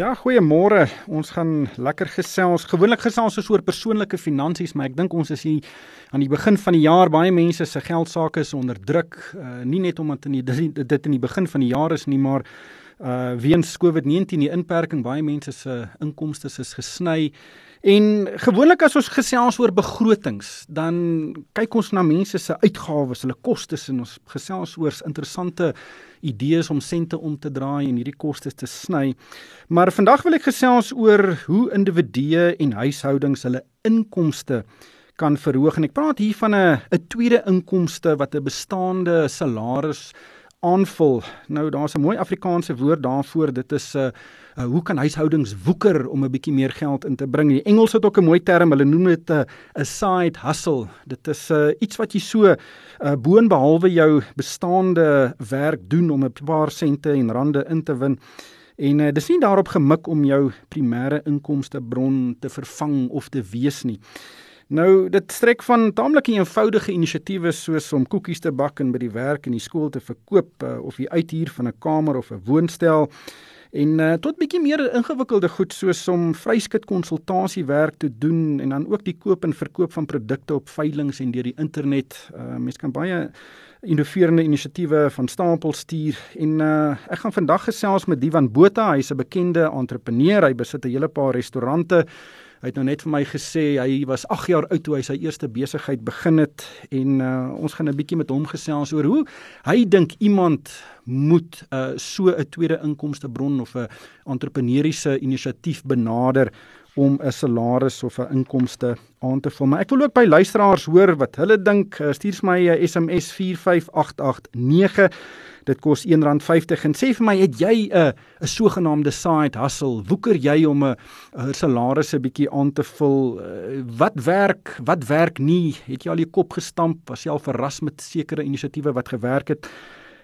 Ja, goeiemôre. Ons gaan lekker gesels. Gewoonlik gesels ons oor persoonlike finansies, maar ek dink ons is hier aan die begin van die jaar. Baie mense se geldsaake is onder druk, uh, nie net omdat in die, dit in die begin van die jaar is nie, maar uh weens COVID-19 die inperking baie mense se inkomste is gesny. En gewoonlik as ons gesels oor begrotings, dan kyk ons na mense se uitgawes, hulle kostes en ons gesels oor interessante idees om sente om te draai en hierdie kostes te sny. Maar vandag wil ek gesels oor hoe individue en huishoudings hulle inkomste kan verhoog en ek praat hier van 'n 'n tweede inkomste wat 'n bestaande salaris aanvul. Nou daar's 'n mooi Afrikaanse woord daarvoor. Dit is 'n uh, uh, hoe kan huishoudings woeker om 'n bietjie meer geld in te bring? Die Engels het ook 'n mooi term. Hulle noem dit 'n uh, 'n side hustle. Dit is uh, iets wat jy so uh, boonbehalwe jou bestaande werk doen om 'n paar sente en rande in te win. En uh, dis nie daarop gemik om jou primêre inkomste bron te vervang of te wees nie. Nou dit strek van taamlik eenvoudige inisiatiewe soos om koekies te bak en by die werk en die skool te verkoop uh, of die uithuur van 'n kamer of 'n woonstel en uh, tot bietjie meer ingewikkelde goed soos om vryskut konsultasiewerk te doen en dan ook die koop en verkoop van produkte op veilinge en deur die internet. Uh, mens kan baie innoverende inisiatiewe van stapel stuur. En uh, ek gaan vandag gesels met Divan Botha, hy's 'n bekende entrepreneur, hy besit 'n hele paar restaurante Hy het nou net vir my gesê hy was 8 jaar oud toe hy sy eerste besigheid begin het en uh, ons gaan 'n bietjie met hom gesels oor hoe hy dink iemand moet uh, so 'n tweede inkomste bron of 'n entrepreneursiese inisiatief benader om 'n salaris of 'n inkomste aan te vul. Maar ek wil ook by luisteraars hoor wat hulle dink. Uh, stuur my 'n SMS 45889 Dit kos R1.50 en sê vir my, het jy 'n 'n sogenaamde side hustle? Woeker jy om 'n salaris 'n bietjie aan te vul? Uh, wat werk? Wat werk nie? Het jy al jou kop gestamp? Was jy al verras met sekere inisiatiewe wat gewerk het?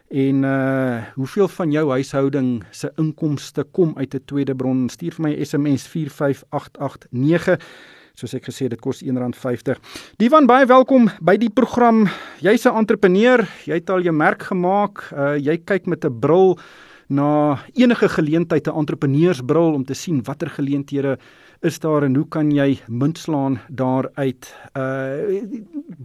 En uh hoeveel van jou huishouding se inkomste kom uit 'n tweede bron? Stuur vir my SMS 45889 soos ek gesê dit kos R1.50. Divan baie welkom by die program. Jy's 'n entrepreneur, jy het al jou merk gemaak. Uh jy kyk met 'n bril na enige geleentheid 'n entrepreneursbril om te sien watter geleenthede is daar en hoe kan jy munt slaan daaruit? Uh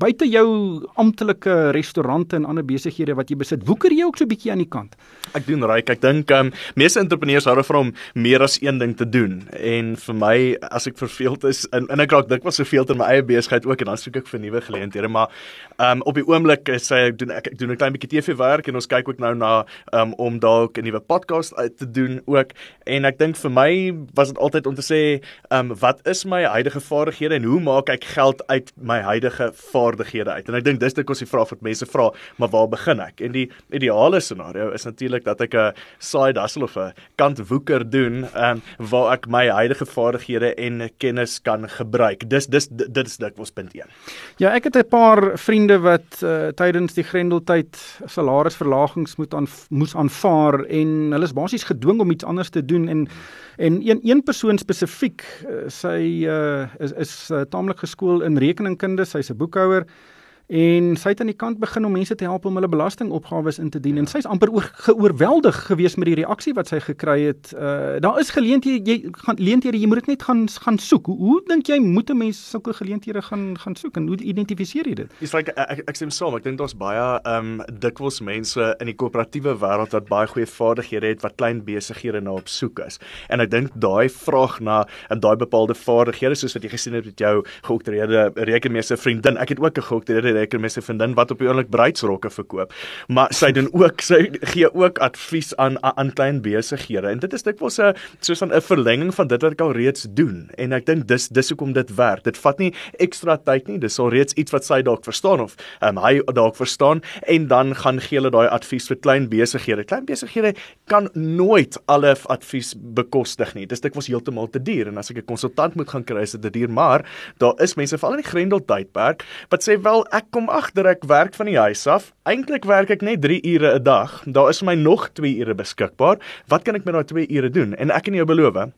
buite jou amptelike restaurante en ander besighede wat jy besit, woeker jy ook so 'n bietjie aan die kant? Ek doen reg. Ek dink um meeste entrepreneurs hou daarvan om meer as een ding te doen. En vir my as ek verveeld is en, en ek raak dikwels verveeld in my eie besigheid ook en dan soek ek vir nuwe geleenthede, maar um op die oomblik sê ek doen ek, ek doen 'n klein bietjie TV werk en ons kyk ook nou na um om dalk 'n nuwe podcast uit te doen ook. En ek dink vir my was dit altyd om te sê um wat is my huidige vaardighede en hoe maak ek geld uit my huidige vaardighede uit? En ek dink dis dit kos die vraag wat mense vra, maar waar begin ek? En die ideale scenario is natuurlik dat ek 'n side hustle of 'n kantwoeker doen, um waar ek my huidige vaardighede en kennis kan gebruik. Dis dis dit is dit was punt 1. Ja, ek het 'n paar vriende wat uh, tydens die Grendeltyd salarisverlagings moet aan moes aanvaar en hulle is basies gedwing om iets anders te doen en en een een persoon spesifiek sy uh, is is uh, taamlik geskool in rekeningkunde, sy's 'n boekhouer en sy het aan die kant begin om mense te help om hulle belastingopgawes in te dien en sy's amper oor geoorweldig gewees met die reaksie wat sy gekry het. Uh daar is geleenthede jy gaan geleenthede jy moet dit net gaan gaan soek. Hoe, hoe dink jy moet 'n mens sulke geleenthede gaan gaan soek en hoe identifiseer jy dit? Dis like ek ek sê saam, ek dink daar's baie um dikwels mense in die koöperatiewe wêreld wat baie goeie vaardighede het wat klein besighede na op soek is. En ek dink daai vraag na en daai bepaalde vaardighede soos wat jy gesien het met jou geoktroeerde rekenmeester vriendin. Ek het ook 'n geoktroeerde lekker met sy vriendin wat op die oomblik bruidsrokke verkoop. Maar sy doen ook sy gee ook advies aan aan klein besighede en dit is dikwels 'n soos 'n verlenging van dit wat ek al reeds doen. En ek dink dis dis hoekom dit werk. Dit vat nie ekstra tyd nie. Dis al reeds iets wat sy dalk verstaan of um, hy dalk verstaan en dan gaan gee hulle daai advies vir klein besighede. Klein besighede kan nooit alle advies bekostig nie. Dis dikwels heeltemal te duur en as ek 'n konsultant moet gaan kry is dit duur, maar daar is mense veral in die Grendel tydperk wat sê wel ek kom agter ek werk van die huis af. Eintlik werk ek net 3 ure 'n dag. Daar is vir my nog 2 ure beskikbaar. Wat kan ek met daai 2 ure doen? En ek kan jou beloof,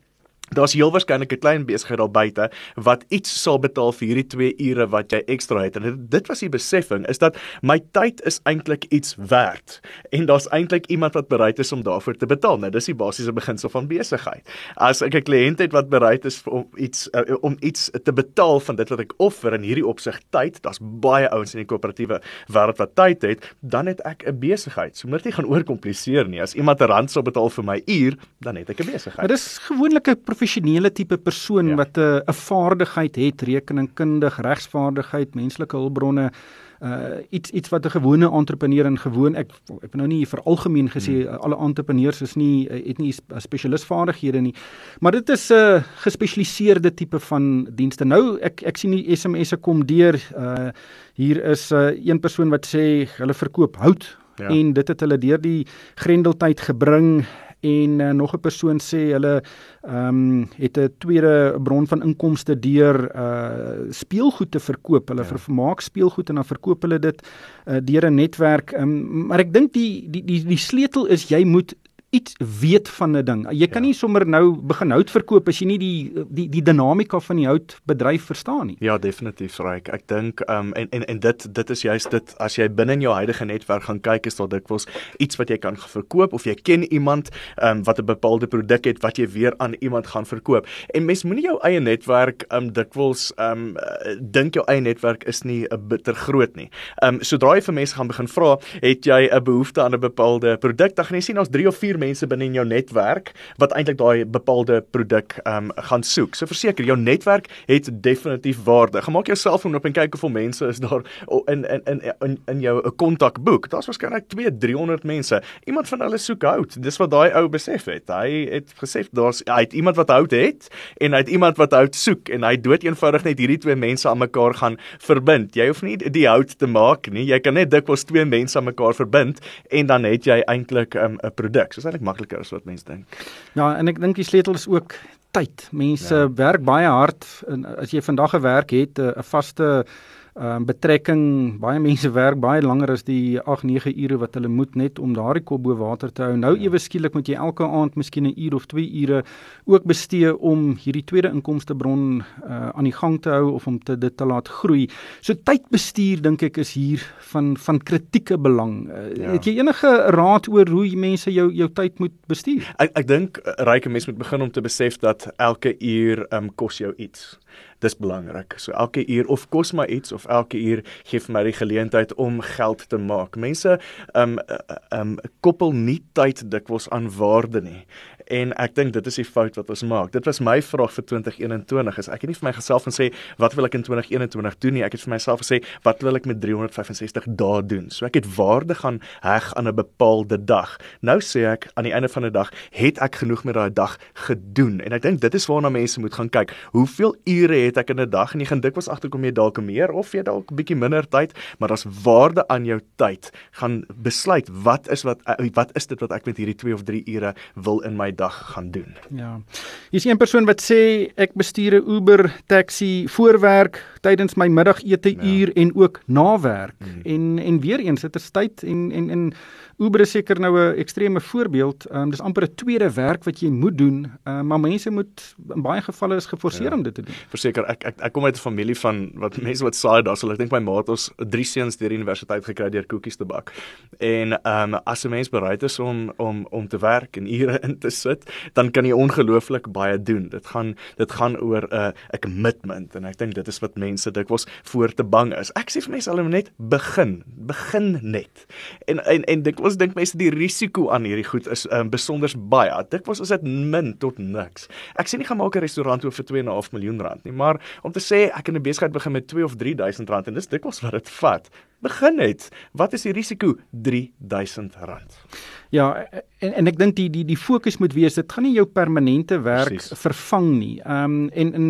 Daar's heel waarskynlik 'n klein besigheid daar buite wat iets sal betaal vir hierdie 2 ure wat jy ekstra het. En dit was die besefing is dat my tyd is eintlik iets werd en daar's eintlik iemand wat bereid is om daarvoor te betaal. Nou dis die basiese beginsel van besigheid. As ek 'n kliënt het wat bereid is om iets uh, om iets te betaal van dit wat ek offer in hierdie opsig tyd, daar's baie ouens in die koöperatiewe wêreld wat tyd het, dan het ek 'n besigheid. So moet jy gaan oorkompliseer nie. As iemand 'n rand sal betaal vir my uur, dan het ek 'n besigheid. Dit is gewoonlik 'n professionele tipe persoon ja. wat 'n 'n vaardigheid het, rekeningkundig, regsvaardigheid, menslike hulpbronne uh iets iets wat 'n gewone entrepreneur en gewoon ek ek nou nie vir algemeen gesê hmm. alle entrepreneurs is nie uh, het nie spesialisvaardighede nie maar dit is 'n uh, gespesialiseerde tipe van dienste nou ek ek sien die SMS'e kom deur uh hier is 'n uh, een persoon wat sê hulle verkoop hout ja. en dit het hulle deur die grendeltyd gebring en uh, nog 'n persoon sê hulle ehm um, het 'n tweede bron van inkomste deur uh speelgoed te verkoop. Hulle ja. vermaak speelgoed en dan verkoop hulle dit uh, deur 'n netwerk. Um, maar ek dink die die die die sleutel is jy moet iets weet van 'n ding. Jy kan ja. nie sommer nou begin hout verkoop as jy nie die die die dinamika van die houtbedryf verstaan nie. Ja, definitief, Ryk. Ek dink ehm um, en en en dit dit is juist dit as jy binne in jou huidige netwerk gaan kyk is daar dikwels iets wat jy kan verkoop of jy ken iemand ehm um, wat 'n bepaalde produk het wat jy weer aan iemand gaan verkoop. En mens moenie jou eie netwerk ehm um, dikwels ehm um, dink jou eie netwerk is nie 'n bitter groot nie. Ehm um, sodra jy vir mense gaan begin vra, het jy 'n behoefte aan 'n bepaalde produk, dan gaan jy sien ons 3 of 4 mense binne in jou netwerk wat eintlik daai bepaalde produk um, gaan soek. So verseker, jou netwerk het definitief waarde. Gemaak jou selfoon oop en kyk hoeveel mense is daar in in in in, in jou 'n kontakboek. Daar's waarskynlik 2, 300 mense. Iemand van hulle soek hout. Dis wat daai ou besef het. Hy het gesê daar's hy het iemand wat hout het en hy het iemand wat hout soek en hy dood eenvoudig net hierdie twee mense aan mekaar gaan verbind. Jy hoef nie die hout te maak nie. Jy kan net dikwels twee mense aan mekaar verbind en dan het jy eintlik ehm, 'n um, produk. So is eintlik makliker as wat mense dink. Ja, en ek dink die sleutel is ook tyd. Mense ja. werk baie hard en as jy vandag 'n werk het, 'n vaste ehm um, betrekking baie mense werk baie langer as die 8 9 ure wat hulle moet net om daardie kop bo water te hou. Nou ja. ewe skielik moet jy elke aand miskien 'n uur of 2 ure ook bestee om hierdie tweede inkomstebron uh, aan die gang te hou of om te dit te laat groei. So tydbestuur dink ek is hier van van kritieke belang. Uh, ja. Het jy enige raad oor hoe mense jou jou tyd moet bestuur? Ek ek dink eh, ryke mense moet begin om te besef dat elke uur um, kos jou iets dis belangrik. So elke uur of kos my iets of elke uur gee vir my die geleentheid om geld te maak. Mense ehm um, ehm um, koppel nie tyd dikwels aan waarde nie en ek dink dit is die fout wat ons maak. Dit was my vraag vir 2021 is ek het nie vir my geself gaan sê wat wil ek in 2021 doen nie. Ek het vir myself gesê wat wil ek met 365 dae doen. So ek het waarde gaan heg aan 'n bepaalde dag. Nou sê ek aan die einde van die dag het ek genoeg met daai dag gedoen en ek dink dit is waarna mense moet gaan kyk. Hoeveel ure het ek in 'n dag en jy gaan dikwels agterkom jy dalk meer of jy dalk 'n bietjie minder tyd, maar daar's waarde aan jou tyd. Gaan besluit wat is wat wat is dit wat ek met hierdie 2 of 3 ure wil in my dag gaan doen. Ja. Hier's een persoon wat sê ek bestuur 'n Uber taxi voorwerk tydens my middagete ja. uur en ook na werk. Hmm. En en weer eens dit is tyd en en en Uber is seker nou 'n ekstreme voorbeeld. Ehm um, dis amper 'n tweede werk wat jy moet doen, um, maar mense moet in baie gevalle is geforseer ja. om dit te doen. Verseker, ek ek ek kom uit 'n familie van wat mense wat saai daar, so ek dink my ma het ons drie seuns deur die universiteit gekry deur koekies te bak. En ehm um, as 'n mens bereid is om om om te werk en ure in te sit, dan kan jy ongelooflik baie doen. Dit gaan dit gaan oor 'n uh, 'n commitment en ek dink dit is wat mense dikwels voor te bang is. Ek sê vir mense hulle net begin, begin net. En en en dit ons dink mense die risiko aan hierdie goed is um, besonder baie. Dit was is dit min tot niks. Ek sê nie gaan maak 'n restaurant oop vir 2.5 miljoen rand nie, maar om te sê ek in 'n besigheid begin met 2 of 3000 rand en dis dikwels wat dit vat. Begin net. Wat is die risiko? 3000 rand. Ja, en en ek dink die die die fokus moet wees dit gaan nie jou permanente werk Precies. vervang nie. Ehm um, en in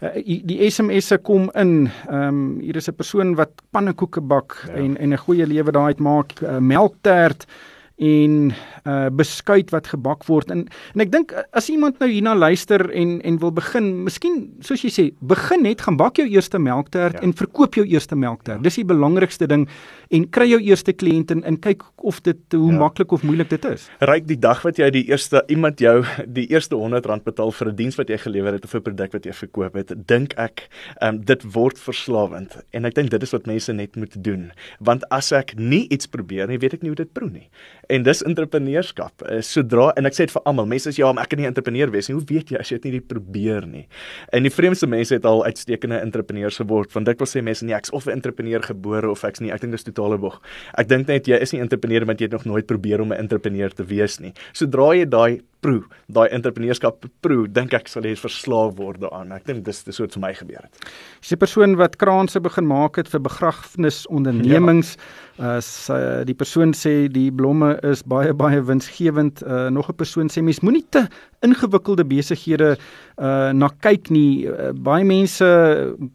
uh, die SMS'e kom in. Ehm um, hier is 'n persoon wat pannekoeke bak ja. en en 'n goeie lewe daai uitmaak, uh, melktert en uh beskuit wat gebak word en en ek dink as iemand nou hierna luister en en wil begin, miskien soos jy sê, begin net gaan bak jou eerste melktert ja. en verkoop jou eerste melktert. Ja. Dis die belangrikste ding en kry jou eerste kliënt en, en kyk of dit hoe ja. maklik of moeilik dit is. Ryk die dag wat jy die eerste iemand jou die eerste R100 betaal vir 'n diens wat jy gelewer het of 'n produk wat jy verkoop het, dink ek um, dit word verslawend en ek dink dit is wat mense net moet doen want as ek nie iets probeer nie, weet ek nie hoe dit proe nie en dis entrepreneurskap. Uh, sodra en ek sê dit vir almal, mense sê ja, maar ek kan nie 'n entrepreneur wees nie. Hoe weet jy as jy dit nie probeer nie? En die vreemdste mense het al uitstekende entrepreneurs geword. Want dit wil sê mense nie ek's of 'n entrepreneur gebore of ek's nie. Ek dink dis totale bog. Ek dink net jy is nie 'n entrepreneur want jy het nog nooit probeer om 'n entrepreneur te wees nie. Sodra jy daai proe, daai entrepreneurskap proe, dink ek sal jy verslaaf word daaraan. Ek dink dis dis wat vir my gebeur het. Dis 'n persoon wat kraanse begin maak het vir begrafnisondernemings. Ja. Uh, die persoon sê die blomme is baie baie winsgewend, uh, nog 'n persoon sê mens moenie te ingewikkelde besighede uh na kyk nie. Uh, baie mense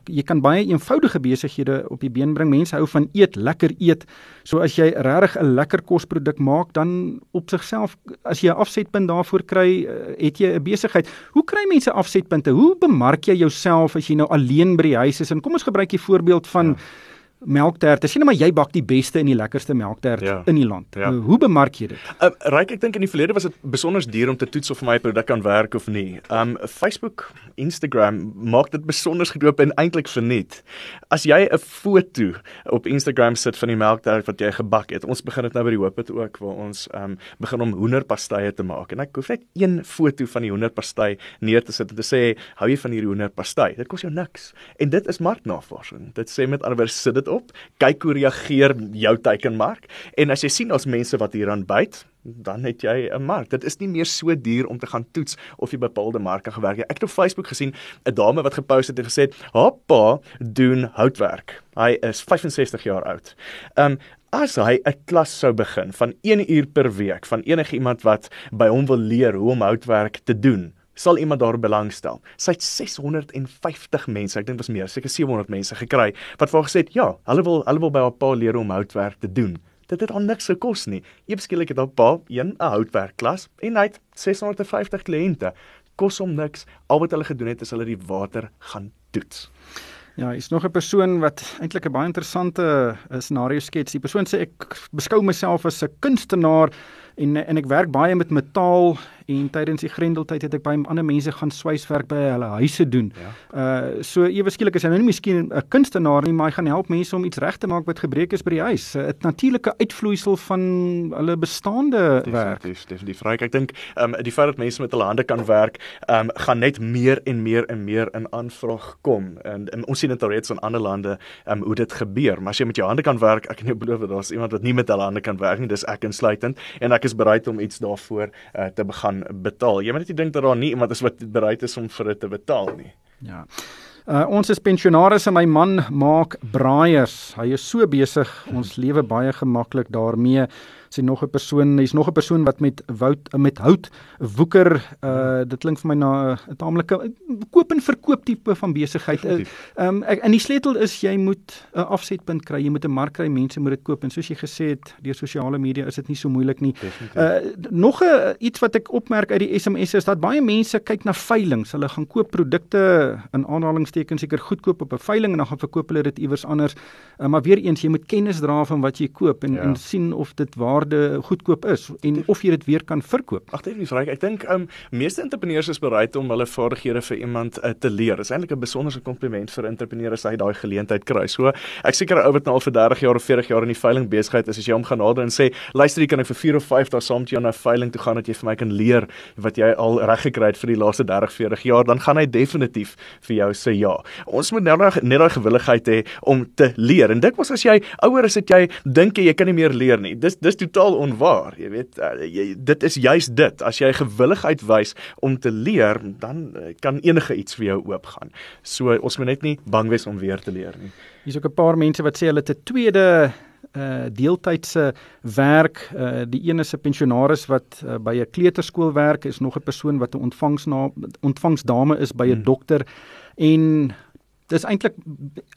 jy kan baie eenvoudige besighede op die been bring. Mense hou van eet, lekker eet. So as jy regtig 'n lekker kosproduk maak, dan op sigself as jy 'n afsetpunt daarvoor kry, uh, het jy 'n besigheid. Hoe kry mense afsetpunte? Hoe bemark jy jouself as jy nou alleen by die huis is? En kom ons gebruik 'n voorbeeld van ja melkterte. Sien nou maar jy bak die beste en die lekkerste melktert ja. in die land. Ja. Hoe bemark jy dit? Um, Ryk, ek dink in die verlede was dit besonder duur om te toets of my produk kan werk of nie. Um Facebook, Instagram maak dit besonder gedoop en eintlik verniet. As jy 'n foto op Instagram sit van die melktert wat jy gebak het. Ons begin dit nou by die Hoopit ook waar ons um begin om hoenderpastye te maak en ek hoef net een foto van die hoenderpasty neer te sit en te sê hou jy van hierdie hoenderpasty? Dit kos jou niks. En dit is marknavorsing. Dit sê met ander woorde sit dit op. Kyk hoe reageer jou teikenmark en as jy sien ons mense wat hieraan byt, dan het jy 'n mark. Dit is nie meer so duur om te gaan toets of jy bepaalde marke gewerk het. Ek het op Facebook gesien 'n dame wat gepost het en gesê het: "Hoppa, doen houtwerk." Hy is 65 jaar oud. Um as hy 'n klas sou begin van 1 uur per week van enige iemand wat by hom wil leer hoe om houtwerk te doen, sal iemand daar belangstel. Sy het 650 mense, ek dink was meer, seker 700 mense gekry wat vir haar gesê het, ja, hulle wil hulle wil by haar pa leer om houtwerk te doen. Dit het al niks gekos nie. Eweskielik het haar pa een 'n houtwerkklas en hy het 650 kliënte. Kos hom niks. Al wat hulle gedoen het is hulle die water gaan toets. Ja, is nog 'n persoon wat eintlik 'n baie interessante eh, scenario skets. Die persoon sê ek beskou myself as 'n kunstenaar en en ek werk baie met metaal en tydens die Grendeltyd het ek baie ander mense gaan swyswerk by hulle huise doen. Ja. Uh so ewe skielik is hy nou nie miskien 'n kunstenaar nie, maar hy gaan help mense om iets reg te maak wat gebreek is by die huis. 'n Natuurlike uitvloeisel van hulle bestaande definitief, werk. Definitief, definitief. Vryk, ek dink um die feit dat mense met hulle hande kan werk, um gaan net meer en meer en meer in aanvraag kom. En, en ons sien dit alreeds in ander lande um hoe dit gebeur. Maar as jy met jou hande kan werk, ek kan jou beloof daar's iemand wat nie met hulle hande kan werk nie. Dis ek insluitend en ek is bereid om iets daarvoor uh, te begin betaal. Jy moet net dink dat daar nie iemand is wat bereid is om vir dit te betaal nie. Ja. Uh, ons is pensionaars en my man maak braaiers. Hy is so besig. Ons lewe baie gemaklik daarmee sien nog 'n persoon, hy's nog 'n persoon wat met woud met hout woeker. Uh dit klink vir my na 'n taamlike koop en verkoop tipe van besigheid. Ehm um, en die sleutel is jy moet 'n afsetpunt kry. Jy moet 'n mark kry. Mense moet dit koop en soos jy gesê het, deur sosiale media is dit nie so moeilik nie. Uh nog 'n iets wat ek opmerk uit die SMS is dat baie mense kyk na veilinge. Hulle gaan koop produkte in aanhalingstekens seker goedkoop op 'n veiling en dan gaan verkoop hulle dit iewers anders. Uh, maar weer eens, jy moet kennis dra van wat jy koop en ja. en sien of dit waar waarde goedkoop is en of jy dit weer kan verkoop. Ag, dit is reg. Ek dink um meeste entrepreneurs is bereid om hulle vaardighede vir iemand uh, te leer. Dit is eintlik 'n besonderse kompliment vir entrepreneurs as hy daai geleentheid kry. So, ek seker 'n ou wat nou al vir 30 jaar of 40 jaar in die veiling besigheid is, as jy hom gaan nader en sê, "Luister, jy kan ek vir 4 of 5 dae saam met jou na 'n veiling toe gaan dat jy vir my kan leer wat jy al reg gekry het vir die laaste 30, 40 jaar," dan gaan hy definitief vir jou sê ja. Ons moet nou net daai gewilligheid hê om te leer. En dikwels as jy ouer is, het jy dink jy kan nie meer leer nie. Dis dis totaal onwaar. Jy weet, uh, jy, dit is juis dit. As jy gewilligheid wys om te leer, dan uh, kan enige iets vir jou oopgaan. So ons moet net nie bang wees om weer te leer nie. Hier's ook 'n paar mense wat sê hulle het 'n tweede uh deeltydse werk uh die een is 'n pensionaris wat uh, by 'n kleuterskool werk is nog 'n persoon wat 'n ontvangsna ontvangsdame is by 'n hmm. dokter en dis eintlik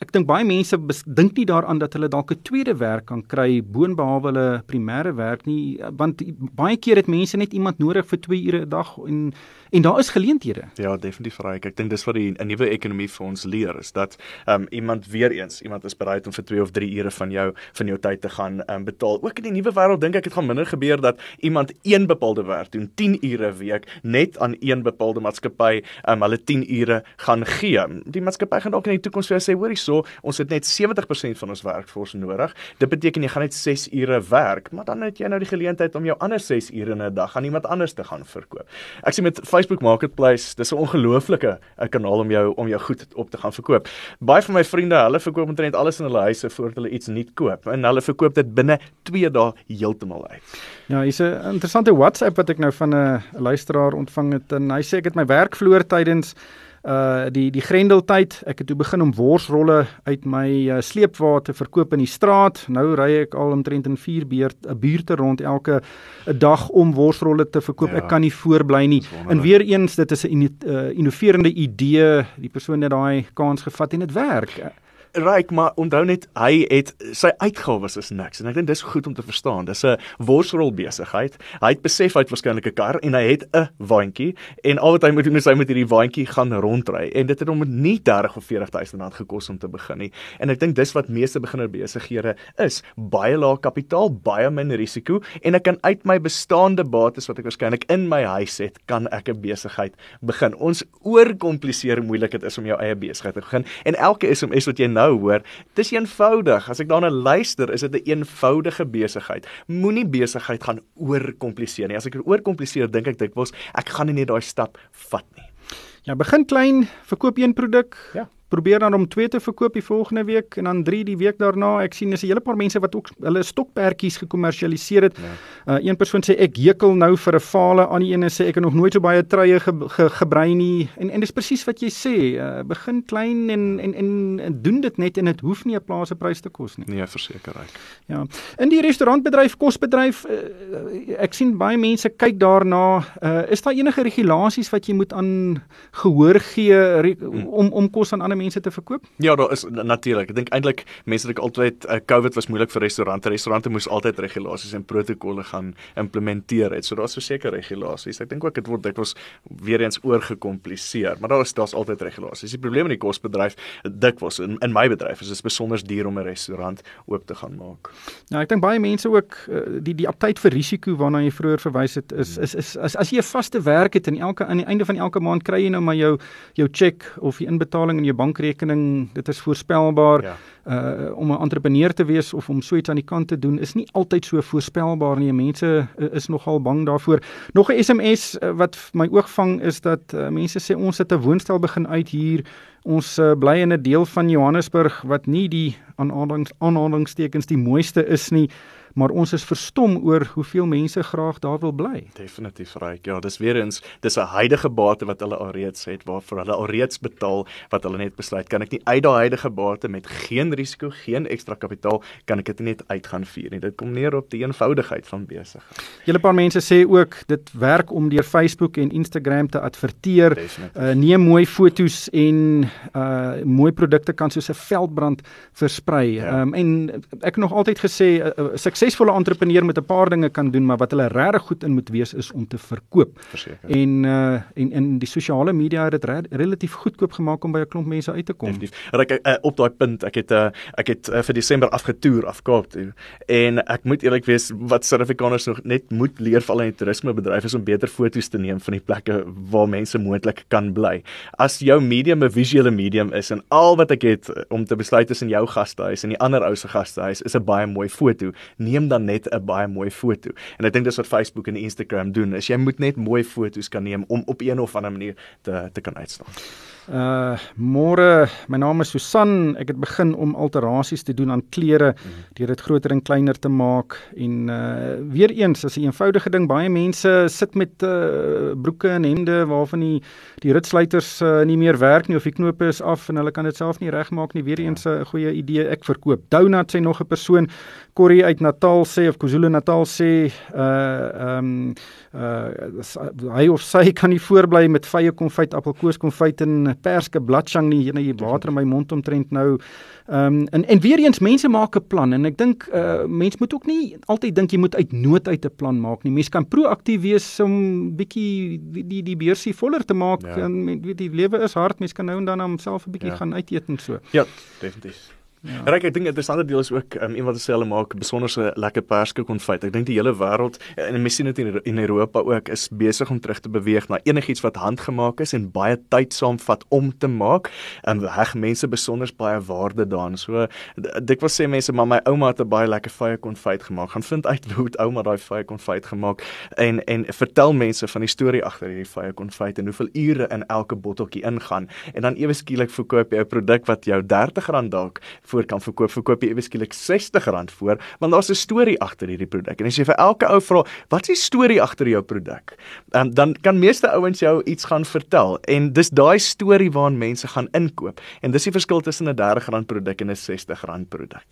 ek dink baie mense dink nie daaraan dat hulle dalk 'n tweede werk kan kry boonbehalwe hulle primêre werk nie want baie keer het mense net iemand nodig vir 2 ure 'n dag en en daar is geleenthede. Ja, definitief reg. Ek dink dis wat die 'n nuwe ekonomie vir ons leer is dat um, iemand weer eens iemand is bereid om vir 2 of 3 ure van jou van jou tyd te gaan um, betaal. Ook in die nuwe wêreld dink ek dit gaan minder gebeur dat iemand een bepaalde werk doen 10 ure 'n week net aan een bepaalde maatskappy um, hulle 10 ure gaan gee. Die maatskappy gaan dalk in die toekoms vir jou sê, hoorie so, ons het net 70% van ons werkforce nodig. Dit beteken jy gaan net 6 ure werk, maar dan het jy nou die geleentheid om jou ander 6 ure in 'n dag aan iemand anders te gaan verkoop. Ek sê met Facebook Marketplace, dis 'n ongelooflike 'n kanaal om jou om jou goed op te gaan verkoop. Baie van my vriende, hulle verkoop omtrent alles in hulle huise voordat hulle iets nuut koop en hulle verkoop dit binne 2 dae heeltemal uit. Ja, hier's 'n interessante WhatsApp wat ek nou van 'n luisteraar ontvang het en hy sê ek het my werk verloor tydens uh die die Grendeltyd. Ek het toe begin om worsrolle uit my uh, sleepwa te verkoop in die straat. Nou ry ek al omtrent in 4 beurt 'n buurte rond elke 'n dag om worsrolle te verkoop. Ja, ek kan nie voorbly nie. En weer eens, dit is 'n in, uh, innoverende idee. Die persoon het daai kans gevat en dit werk. Ryk, maar onthou net hy het sy uitgawes is niks en ek dink dis goed om te verstaan. Dis 'n worsrol besigheid. Hy het besef hy het waarskynlik 'n kar en hy het 'n waantjie en al wat hy moet doen is hy moet hierdie waantjie gaan rondry en dit het hom nie 30 of 40000 rand gekos om te begin nie. En ek dink dis wat meeste beginner besighede is, baie lae kapitaal, baie min risiko en ek kan uit my bestaande bates wat ek waarskynlik in my huis het, kan ek 'n besigheid begin. Ons oorkompliseer hoe moeilik dit is om jou eie besigheid te begin en elke SMS wat jy hoor, dis eenvoudig. As ek daarna luister, is dit 'n een eenvoudige besigheid. Moenie besigheid gaan oorkompliseer nie. As ek oorkompliseer, dink ek dikwels ek gaan nie net daai stap vat nie. Ja, begin klein, verkoop een produk. Ja probeer dan om 2 te verkoop die volgende week en dan 3 die week daarna. Ek sien is 'n hele paar mense wat ook hulle stokperdjies gekommersialiseer het. Ja. Uh, een persoon sê ek hekel nou vir 'n fale, aan die ene sê ek het nog nooit so baie truie ge, ge, gebrei nie. En en dis presies wat jy sê, uh, begin klein en, en en en doen dit net en dit hoef nie 'n plase prys te kos nie. Nee, verseker ek. Ja. In die restaurantbedryf, kosbedryf, uh, ek sien baie mense kyk daarna, uh, is daar enige regulasies wat jy moet aan gehoor gee re, hmm. om om kos aan ander mense te verkoop? Ja, daar is natuurlik. Ek dink eintlik mense het altyd uh, COVID was moeilik vir restaurante. Restaurante moes altyd regulasies en protokolle gaan implementeer het. So daar's verseker regulasies. Ek dink ook dit word dit was weer eens oorgekompliseer, maar daar is daar's altyd regulasies. Die probleem in die kosbedryf dikwels in in my bedryf is dit besonder duur om 'n restaurant oop te gaan maak. Ja, ek dink baie mense ook uh, die die aptyd vir risiko waarna jy vroeër verwys het is, is is as as jy 'n vaste werk het en elke aan die einde van elke maand kry jy nou maar jou jou cheque of die inbetaling in jou bank bankrekening, dit is voorspelbaar. Ja. Uh om 'n entrepreneur te wees of om so iets aan die kant te doen is nie altyd so voorspelbaar nie. Mense uh, is nogal bang daarvoor. Nog 'n SMS uh, wat my oog vang is dat uh, mense sê ons het 'n woonstel begin uit hier. Ons uh, bly in 'n deel van Johannesburg wat nie die aanhalingstekens die mooiste is nie maar ons is verstom oor hoeveel mense graag daar wil bly. Definitief reg. Ja, dis weer eens dis 'n huidige bate wat hulle alreeds het waarvoor hulle alreeds betaal wat hulle net besluit kan ek nie uit daai huidige bate met geen risiko, geen ekstra kapitaal kan ek dit net uitgaan vier nie. Dit kom neer op die eenvoudigheid van besigheid. Julle paar mense sê ook dit werk om deur Facebook en Instagram te adverteer. Uh, neem mooi fotos en uh mooi produkte kan soos 'n veldbrand versprei. Ja. um, en ek het nog altyd gesê uh, uh, suksesvolle entrepreneur met 'n paar dinge kan doen, maar wat hulle regtig goed in moet wees is om te verkoop. Verseker. En uh en in die sosiale media het dit re relatief goedkoop gemaak om by 'n klomp mense uit te kom. Definitief. Ek uh, op daai punt, ek het uh ek het uh, vir Desember afgetoer af Kaap toe. En ek moet eerlik wees wat Suid-Afrikaners nog net moet leer vir al die toerismebedryf is om beter foto's te neem van die plekke waar mense moontlik kan bly. As jou medium 'n visuele medium is en al wat ek het om te besluit tussen jou gastehuis en die ander ou se gastehuis is 'n baie mooi foto neem dan net 'n baie mooi foto. En ek dink dis wat Facebook en Instagram doen. Is jy moet net mooi foto's kan neem om op een of ander manier te te kan uitstaan. Uh môre, my naam is Susan. Ek het begin om alterasies te doen aan klere mm. deur dit groter en kleiner te maak en uh weer eens, as 'n eenvoudige ding, baie mense sit met uh broeke en hemde waarvan die die ritsluiters uh, nie meer werk nie of die knope is af en hulle kan dit self nie regmaak nie. Weer eens 'n goeie idee. Ek verkoop donuts sê nog 'n persoon. Corrie uit Natal sê of KwaZulu-Natal sê uh ehm um, uh hy of sy kan nie voorbly met vye konfyt, appelkoos konfyt en perske bladjang nie, jy net water in my mond omtrent nou. Ehm um, en en weer eens mense maak 'n plan en ek dink uh mense moet ook nie altyd dink jy moet uit nood uit 'n plan maak nie. Mense kan proaktief wees om bietjie die die, die beursie voller te maak ja. en weet die lewe is hard, mense kan nou en dan homself 'n bietjie ja. gaan uit eet en so. Ja, definitief. Ja. Ryk, ek dink 'n interessante deel is ook um, een wat hulle maak besonderse lekker perske konfyt. Ek dink die hele wêreld en mense sien dit in, in Europa ook is besig om terug te beweeg na enigiets wat handgemaak is en baie tyd saam vat om te maak. En reg mense besonder baie waarde daarin. So dit wil sê mense, maar my ouma het 'n baie lekker vye konfyt gemaak. Gaan vind uit hoe ouma daai vye konfyt gemaak en en vertel mense van die storie agter hierdie vye konfyt en hoeveel ure in elke botteltjie ingaan. En dan ewe skielik verkoop jy 'n produk wat jou R30 dalk voor kan verkoop, verkoop jy ewe skielik R60 voor, want daar's 'n storie agter hierdie produk. En as jy vir elke ou vra, "Wat is die storie agter jou produk?" Um, dan kan meeste ouens jou iets gaan vertel en dis daai storie waarna mense gaan inkoop. En dis die verskil tussen 'n R30 produk en 'n R60 produk.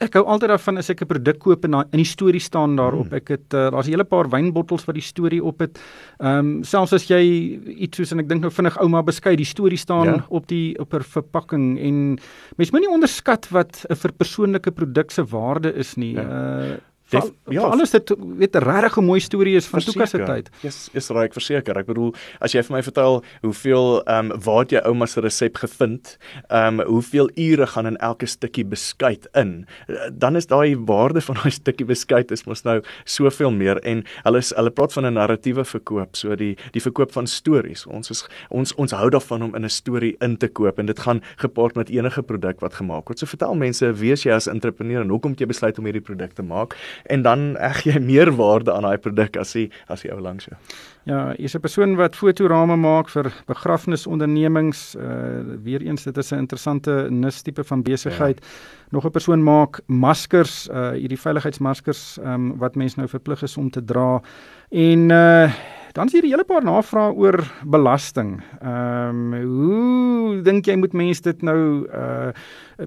Ek hou altyd daarvan as ek 'n produk koop en in die storie staan daarop. Hmm. Ek het uh, daar's 'n hele paar wynbottels wat die storie op het. Ehm um, selfs as jy iets soos en ek dink nou vinnig ouma beskei, die storie staan ja. op die op 'n verpakking en mens moenie onderskat wat 'n verpersoonlike produk se waarde is nie. Ja. Uh Def, ja, alles dit weet 'n regtig mooi storie is van Tuka se tyd. Yes, is reg verseker. Ek bedoel, as jy vir my vertel hoeveel ehm um, waar het jy ouma se resep gevind? Ehm um, hoeveel ure gaan in elke stukkie beskuit in? Dan is daai waarde van daai stukkie beskuit is mos nou soveel meer en hulle is hulle praat van 'n narratiewe verkoop, so die die verkoop van stories. Ons is ons ons hou daarvan om in 'n storie in te koop en dit gaan gepaard met enige produk wat gemaak word. So vertel mense, wie is jy as entrepreneur en hoekom het jy besluit om hierdie produk te maak? En dan eg jy meer waarde aan daai produk as jy as jy ou langs jou. Ja, jy's 'n persoon wat fotorame maak vir begrafnisondernemings. Uh weer eens dit is 'n interessante nis tipe van besigheid. Ja. Nog 'n persoon maak maskers, uh hierdie veiligheidsmaskers um, wat mense nou verplig is om te dra. En uh Dan is hier 'n hele paar navrae oor belasting. Ehm um, hoe dink jy moet mense dit nou uh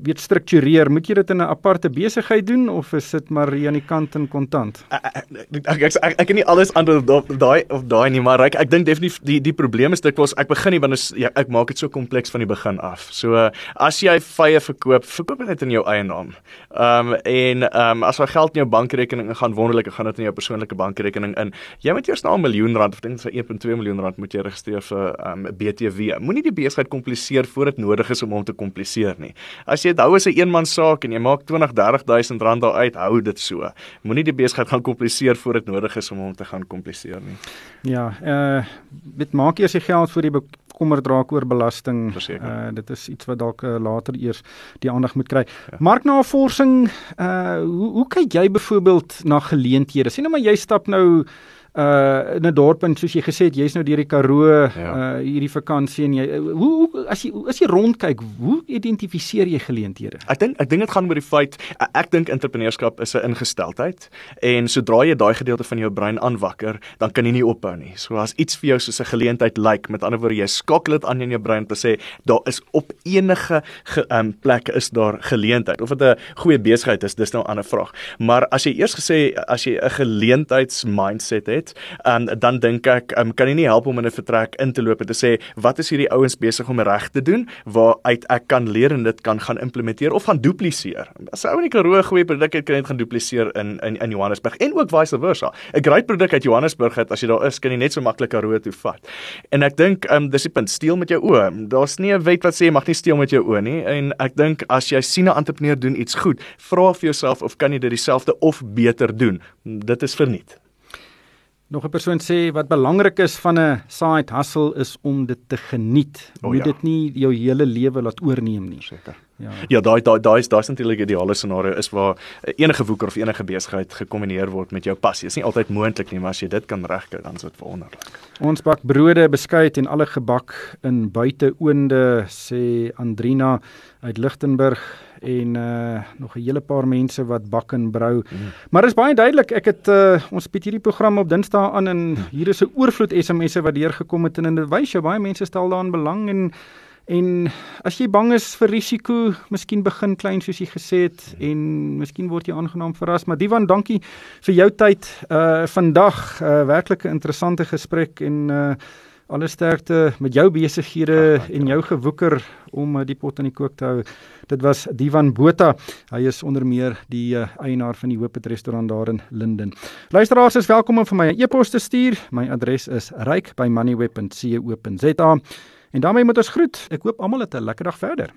weet struktureer? Moet jy dit in 'n aparte besigheid doen of is dit maar aan die kant in kontant? Ek ek ek ek ek kan nie alles op daai of daai nie, maar ek ek dink definitief die die probleem is dikwels ek begin nie want is, ja, ek maak dit so kompleks van die begin af. So as jy vye verkoop, verkoop dit in jou eie naam. Ehm um, en ehm um, as jy geld in jou bankrekening gaan wonderlik gaan dit in jou persoonlike bankrekening in. Jy moet eers na 'n miljoen rand of dink vir 1.2 miljoen rand moet jy registreer vir um, BTW. Moenie die besigheid kompliseer voordat nodig is om hom te kompliseer nie. As jy dit hou as 'n een eenman saak en jy maak 20, 30000 rand daaruit, hou dit so. Moenie die besigheid gaan kompliseer voordat nodig is om hom te gaan kompliseer nie. Ja, uh dit maak eers die geld vir die kommer draak oor belasting. Uh dit is iets wat dalk uh, later eers die aandag moet kry. Ja. Marknavorsing, uh hoe hoe kyk jy byvoorbeeld na geleenthede? Sien nou maar jy stap nou uh in 'n dorp en soos jy gesê het jy's nou deur die Karoo ja. uh hierdie vakansie en jy uh, hoe, hoe as jy as jy rondkyk hoe identifiseer jy geleenthede? Ek dink ek dink dit gaan oor die feit ek dink entrepreneurskap is 'n ingesteldheid en sodra jy daai gedeelte van jou brein aanwakker dan kan jy nie ophou nie. So as iets vir jou soos 'n geleentheid lyk like, met ander woorde jy skakel dit aan in jou brein te sê daar is op enige ge, um, plek is daar geleentheid. Of dit 'n goeie besigheid is dis nou 'n ander vraag. Maar as jy eers gesê as jy 'n geleentheids mindset het het, um, dan dink ek um, kan jy nie help om in 'n vertrek in te loop en te sê wat is hierdie ouens besig om reg te doen waaruit ek kan leer en dit kan gaan implementeer of gaan dupliseer. As 'n ou in die Karoo goeie produk het, kan jy dit gaan dupliseer in in in Johannesburg en ook vice versa. 'n Great produk uit Johannesburg het as jy daar is, kan jy net so maklik Karoo toe vat. En ek dink um, dis die punt, steel met jou oë. Daar's nie 'n wet wat sê jy mag nie steel met jou oë nie en ek dink as jy sien 'n entrepreneur doen iets goed, vra vir jouself of kan jy dit dieselfde of beter doen. Dit is verniet. Nog 'n persoon sê wat belangrik is van 'n side hustle is om dit te geniet. Moet oh, ja. dit nie jou hele lewe laat oorneem nie. Seker. Ja. Ja, daai daai daai is daai is natuurlik 'n ideale scenario is waar enige woeker of enige besigheid gekombineer word met jou passie. Dit is nie altyd moontlik nie, maar as jy dit kan regkry, dan is dit wonderlik. Ons bak brode, beskuit en alle gebak in buiteoonde sê Andrina uit Lichtenburg en uh nog 'n hele paar mense wat bak en brou. Mm. Maar dit is baie duidelik, ek het uh ons bied hierdie program op Dinsdae aan en hier is 'n oorvloed SMS'e wat deurgekom het en dit wys jou baie mense stel daarin belang en En as jy bang is vir risiko, miskien begin klein soos jy gesê het en miskien word jy aangenaam verras. Maar Divan, dankie vir jou tyd uh vandag. Uh werklik 'n interessante gesprek en uh Alle sterkte met jou besighede en jou gewoeker om uh, die pot aan die kook te hou. Dit was Divan Botha. Hy is onder meer die uh, eienaar van die Hoopet restaurant daar in Linden. Luisteraars is welkom om vir my 'n e-pos te stuur. My adres is ryk@moneyweb.co.za. En daarmee moet ons groet. Ek hoop almal het 'n lekker dag verder.